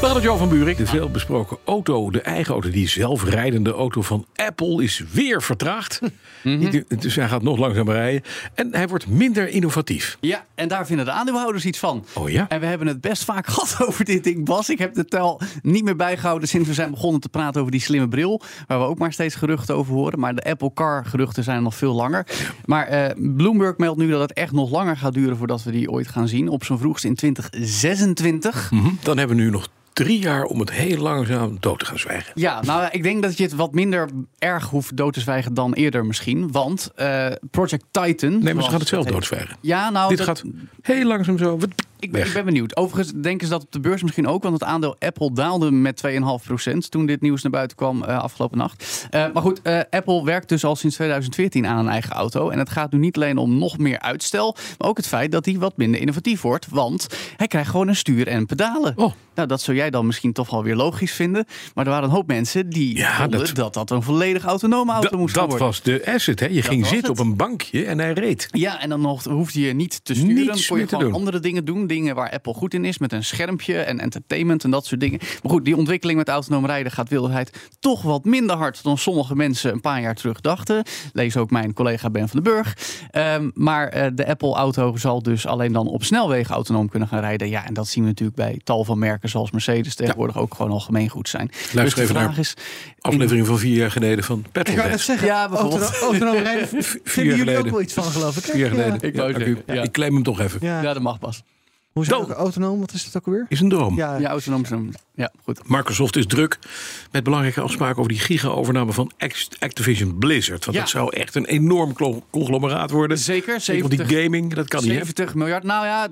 Hadden Jo van Buurik. De veelbesproken auto, de eigen auto, die zelfrijdende auto van Apple is weer vertraagd. Dus hij gaat nog langzamer rijden. En hij wordt minder innovatief. Ja, en daar vinden de aandeelhouders iets van. Oh ja? En we hebben het best vaak gehad over dit ding, Bas. Ik heb de tel niet meer bijgehouden sinds we zijn begonnen te praten over die slimme bril. Waar we ook maar steeds geruchten over horen. Maar de Apple Car geruchten zijn nog veel langer. Maar eh, Bloomberg meldt nu dat het echt nog langer gaat duren voordat we die ooit gaan zien. Op zijn vroegst in 2026. Mhm. Dan hebben we nu nog drie jaar om het heel langzaam dood te gaan zwijgen. Ja, nou, ik denk dat je het wat minder erg hoeft dood te zwijgen dan eerder misschien. Want eh, Project Titan... Nee, maar ze gaat het zelf doodzwijgen. Ja, nou... Dit dat- gaat heel langzaam zo. Ik ben, weg. ik ben benieuwd. Overigens denken ze dat op de beurs misschien ook. Want het aandeel Apple daalde met 2,5% toen dit nieuws naar buiten kwam eh, afgelopen nacht. Eh, maar goed, eh, Apple werkt dus al sinds 2014 aan een eigen auto. En het gaat nu niet alleen om nog meer uitstel. Maar ook het feit dat hij wat minder innovatief wordt. Want hij krijgt gewoon een stuur en pedalen. Oh. Nou, dat zou jij dan misschien toch wel weer logisch vinden. Maar er waren een hoop mensen die Ja, vonden dat- dat... dat een volledig autonome auto Dat, moest dat worden. was de asset. Hè? Je ging zitten het. op een bankje en hij reed. Ja, en dan hoefde je niet te sturen. Niets Dan kon je gewoon doen. andere dingen doen. Dingen waar Apple goed in is. Met een schermpje en entertainment en dat soort dingen. Maar goed, die ontwikkeling met autonoom rijden gaat wereldwijd toch wat minder hard dan sommige mensen een paar jaar terug dachten. Lees ook mijn collega Ben van den Burg. Ehm, maar eh, de Apple-auto zal dus alleen dan op snelwegen autonoom kunnen gaan rijden. Ja, en dat zien we natuurlijk bij tal van merken zoals Mercedes tegenwoordig ook gewoon al gemeengoed zijn. dus de even vraag naar is... Aflevering van vier jaar geleden van Ik Petrolhead. zeggen, Ja, bijvoorbeeld. autono- autonoom rijden jaar vinden jullie ook geleden. wel iets van, geloof ik. Vier jaar Ja. geleden. Ik Ja. Ik claim hem toch even. Ja. Ja, dat mag pas. Hoe is het Dood. ook autonoom? Wat is het ook alweer? Is een droom. Ja, Ja, autonoom. autonoom. Ja, goed. Microsoft is druk met belangrijke afspraken over die giga-overname van Act- Activision Blizzard. Want Ja. dat zou echt een enorm conglomeraat worden. Zeker, Zeker want die 70 gaming, dat kan niet. hè? 70 miljard. Nou ja,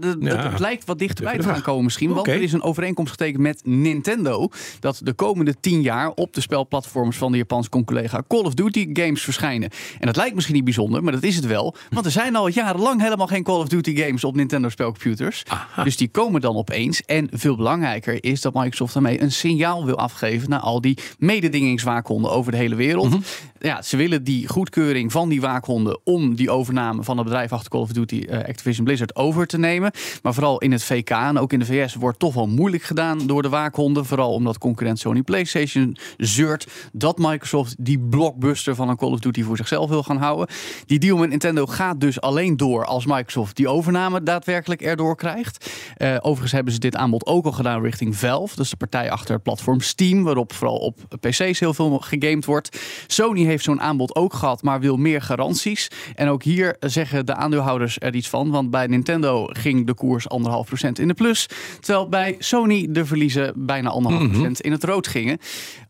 het lijkt wat dichterbij te gaan komen misschien. Want er is een overeenkomst getekend met Nintendo. Dat de komende 10 jaar op de spelplatforms van de Japanse collega Call of Duty games verschijnen. En dat lijkt misschien niet bijzonder, maar dat is het wel. Want er zijn al jarenlang helemaal geen Call of Duty games op Nintendo spelcomputers. Aha. Dus die komen dan opeens. En veel belangrijker is dat Microsoft daarmee een signaal wil afgeven naar al die mededingingswaakhonden over de hele wereld. Mhm. Ja, ze willen die goedkeuring van die waakhonden om die overname van het bedrijf achter Call of Duty eh, Activision Blizzard over te nemen. Maar vooral in het VK en ook in de VS wordt toch wel moeilijk gedaan door de waakhonden. Vooral omdat concurrent Sony PlayStation zeurt dat Microsoft die blockbuster van een Call of Duty voor zichzelf wil gaan houden. Die deal met Nintendo gaat dus alleen door als Microsoft die overname daadwerkelijk erdoor krijgt. Eh, overigens hebben ze dit aanbod ook al gedaan richting Valve. Is de partij achter het platform Steam, waarop vooral op PC's heel veel gegamed wordt. Sony heeft zo'n aanbod ook gehad, maar wil meer garanties. En ook hier zeggen de aandeelhouders er iets van. Want bij Nintendo ging de koers anderhalf procent in de plus. Terwijl bij Sony de verliezen bijna anderhalf procent in het rood gingen.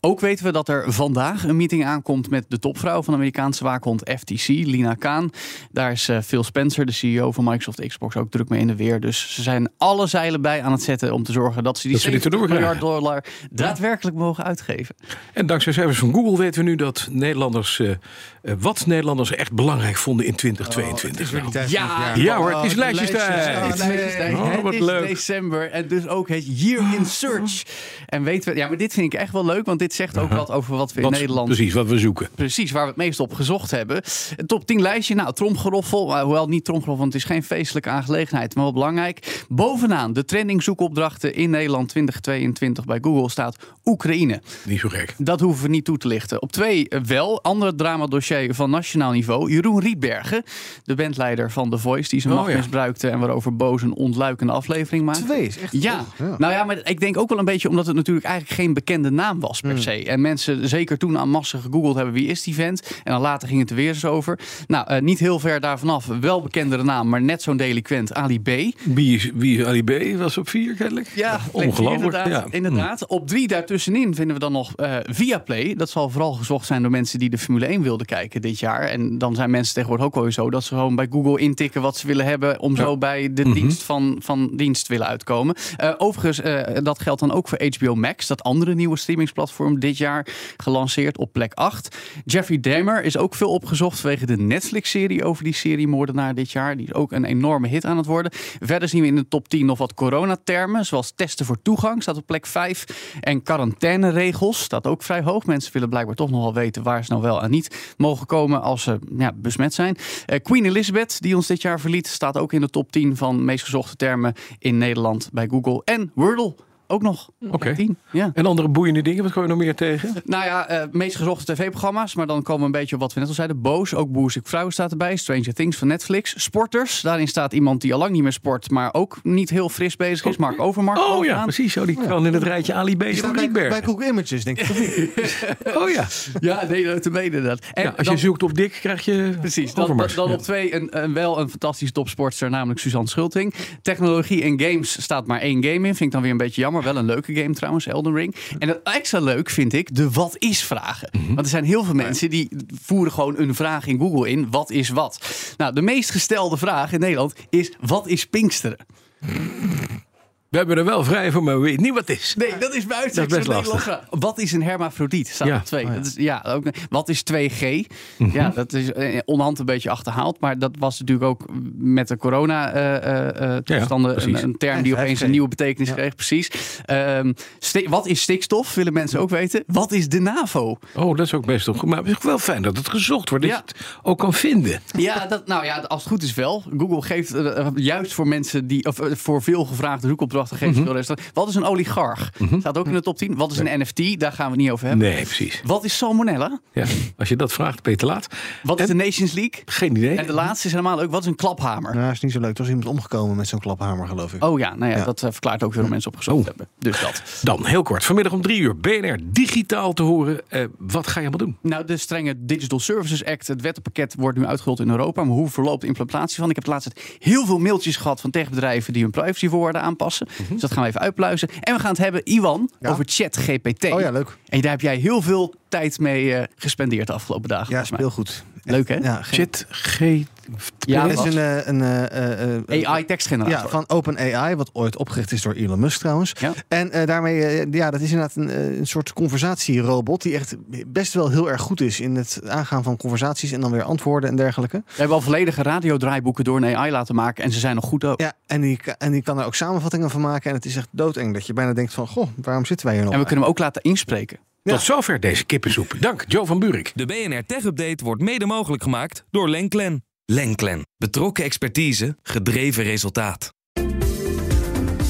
Ook weten we dat er vandaag een meeting aankomt met de topvrouw van de Amerikaanse waakhond FTC, Lina Kaan. Daar is eh, Phil Spencer, de CEO van Microsoft Xbox, ook druk mee in de weer. Dus ze zijn alle zeilen bij aan het zetten om te zorgen dat ze die Dat ze dit 70 erdoor miljard krijgen. dollar daadwerkelijk mogen uitgeven. En dankzij cijfers van Google weten we nu dat Nederlanders, eh, eh, wat Nederlanders echt belangrijk vonden in 2022. Nou, Ja, Ja hoor, het is lijstjestijd. Oh, Het wat is leuk. december en dus ook het Year in Search. En weten we, ja, maar dit vind ik echt wel leuk, want dit zegt ook wat over wat we in Wat- Nederland Precies, wat we zoeken. Precies, waar we het meest op gezocht hebben. Een top 10 lijstje, nou, tromgeroffel. maar Hoewel niet tromgeroffel, want het is geen feestelijke aangelegenheid, maar wel belangrijk. Bovenaan de trending zoekopdrachten in Nederland 2022 bij Google staat Oekraïne. Niet zo gek. Dat hoeven we niet toe te lichten. Op twee eh, wel, andere dramadossier van nationaal niveau. Jeroen Rietbergen, de bandleider van The Voice, die zijn Oh, macht ja. misbruikte en waarover Boos een ontluikende aflevering maakt. Twee is echt Ja. goed. nou ja, maar ik denk ook wel een beetje omdat het natuurlijk eigenlijk geen bekende naam was per se. En mensen zeker toen aan massa gegoogeld hebben wie is die vent. En dan later ging het er weer eens over. Nou, eh, niet heel ver daarvan af, wel bekendere naam, maar net zo'n delinquent, Ali B. Wie is, wie Ali B? Was op vier kennelijk. Ja, ongelooflijk. Inderdaad, Ja. inderdaad. Op drie daartussenin vinden we dan nog eh Viaplay. Dat zal vooral gezocht zijn door mensen die de Formule 1 wilden kijken dit jaar. En dan zijn mensen tegenwoordig ook wel zo dat ze gewoon bij Google intikken wat ze willen hebben om zo bij de dienst van, van dienst willen uitkomen. Eh, overigens, eh, dat geldt dan ook voor HBO Max, dat andere nieuwe streamingsplatform dit jaar gelanceerd op plek 8. Jeffrey Dahmer is ook veel opgezocht vanwege de Netflix-serie over die seriemoordenaar dit jaar. Die is ook een enorme hit aan het worden. Verder zien we in de top 10 nog wat coronatermen, zoals testen voor toegang, staat op plek 5. En quarantaineregels, staat ook vrij hoog. Mensen willen blijkbaar toch nog wel weten waar ze nou wel en niet mogen komen als ze ja, besmet zijn. Eh, Queen Elizabeth, die ons dit jaar verliet, staat ook in de top 10 van meest gezochte termen in Nederland bij Google. En Wordle. Ook nog. Oké. plek 10. Ja. En andere boeiende dingen, wat kom je nog meer tegen? Nou ja, eh, meest gezochte tv-programma's. Maar dan komen we een beetje op wat we net al zeiden. Boos, ook Boers ik Vrouwen staat erbij. Stranger Things van Netflix. Sporters, daarin staat iemand die al lang niet meer sport. Maar ook niet heel fris bezig is. Mark Overmars. Oh ja, precies. Zo, die kan in het rijtje Ali B. Bij, bij Google Images, denk ik. Oh ja. Ja, nee, te mede dat. En ja. Als dan- je zoekt op dik, krijg je Precies, dan, Overmars. dan Ja. op twee een, een, wel een fantastische topsportster, namelijk Suzanne Schulting. Technologie en games staat maar één game in. Vind ik dan weer een beetje jammer. Wel een leuke game trouwens, Elden Ring. En het extra leuk vind ik de wat is vragen. Mhm. Want er zijn heel veel mensen die voeren gewoon een vraag in Google in. Wat is wat? Nou, de meest gestelde vraag in Nederland is wat is Pinksteren? We hebben er wel vrij voor, maar we weten niet wat het is. Nee, dat is buiten. Dat is best lastig. Wat is een hermafrodiet? Staat Ja. op twee. Oh, ja. Dat is, ja, ook, wat is 2G? Mhm. Ja, dat is eh, onderhand een beetje achterhaald. Maar dat was natuurlijk ook met de corona-toestanden precies. een, een term die opeens 5G. een nieuwe betekenis Ja. kreeg. Precies. Ehm, wat is stikstof? Willen mensen ook weten. Wat is de NAVO? Oh, dat is ook best wel goed. Maar het is wel fijn dat het gezocht wordt. Dat Ja. je het ook kan vinden. Ja, dat, nou ja, als het goed is wel. Google geeft eh, juist voor mensen die, of eh, voor veel gevraagde zoekopdrachten, veel resultaten. Wat is een oligarch? Staat ook in de top 10. Wat is een NFT? Daar gaan we het niet over hebben. Nee, precies. Wat is salmonella? Ja. Als je dat vraagt, ben je te laat. Wat is de Nations League? Geen idee. En de laatste is helemaal leuk. Wat is een klaphamer? Nou, is niet zo leuk. Er was iemand omgekomen met zo'n klaphamer, geloof ik. Oh ja, nou ja, Ja. dat eh, verklaart ook waarom mensen opgezocht Oh. hebben. Dus dat. Dan heel kort. Vanmiddag om drie uur BNR digitaal te horen. Eh, wat ga je allemaal doen? Nou, de strenge Digital Services Act, het wettenpakket, wordt nu uitgerold in Europa. Maar hoe verloopt de implementatie van? Ik heb laatst heel veel mailtjes gehad van techbedrijven die hun privacyvoorwaarden aanpassen. Dus dat gaan we even uitpluizen. En we gaan het hebben, Iwan, Ja. over ChatGPT. Oh ja, leuk. En daar heb jij heel veel tijd mee eh, gespendeerd de afgelopen dagen. Ja, speelgoed. Leuk, hè? Ja, Chat G. Ja, Het is wat? een, eh, een eh, eh, AI-tekstgenerator. Ja, van OpenAI, wat ooit opgericht is door Elon Musk trouwens. Ja. En eh, daarmee, ja, dat is inderdaad een, een soort conversatierobot die echt best wel heel erg goed is in het aangaan van conversaties en dan weer antwoorden en dergelijke. We hebben al volledige radiodraaiboeken door een AI laten maken en ze zijn nog goed ook. Ja, en die, en die kan er ook samenvattingen van maken en het is echt doodeng dat je bijna denkt van, goh, waarom zitten wij hier nog? En we kunnen hem ook laten inspreken. Ja. Tot zover deze kippensoep. Dank, Joe van Buurik. De BNR Tech Update wordt mede mogelijk gemaakt door Lenklen. Lenklen. Betrokken expertise, gedreven resultaat.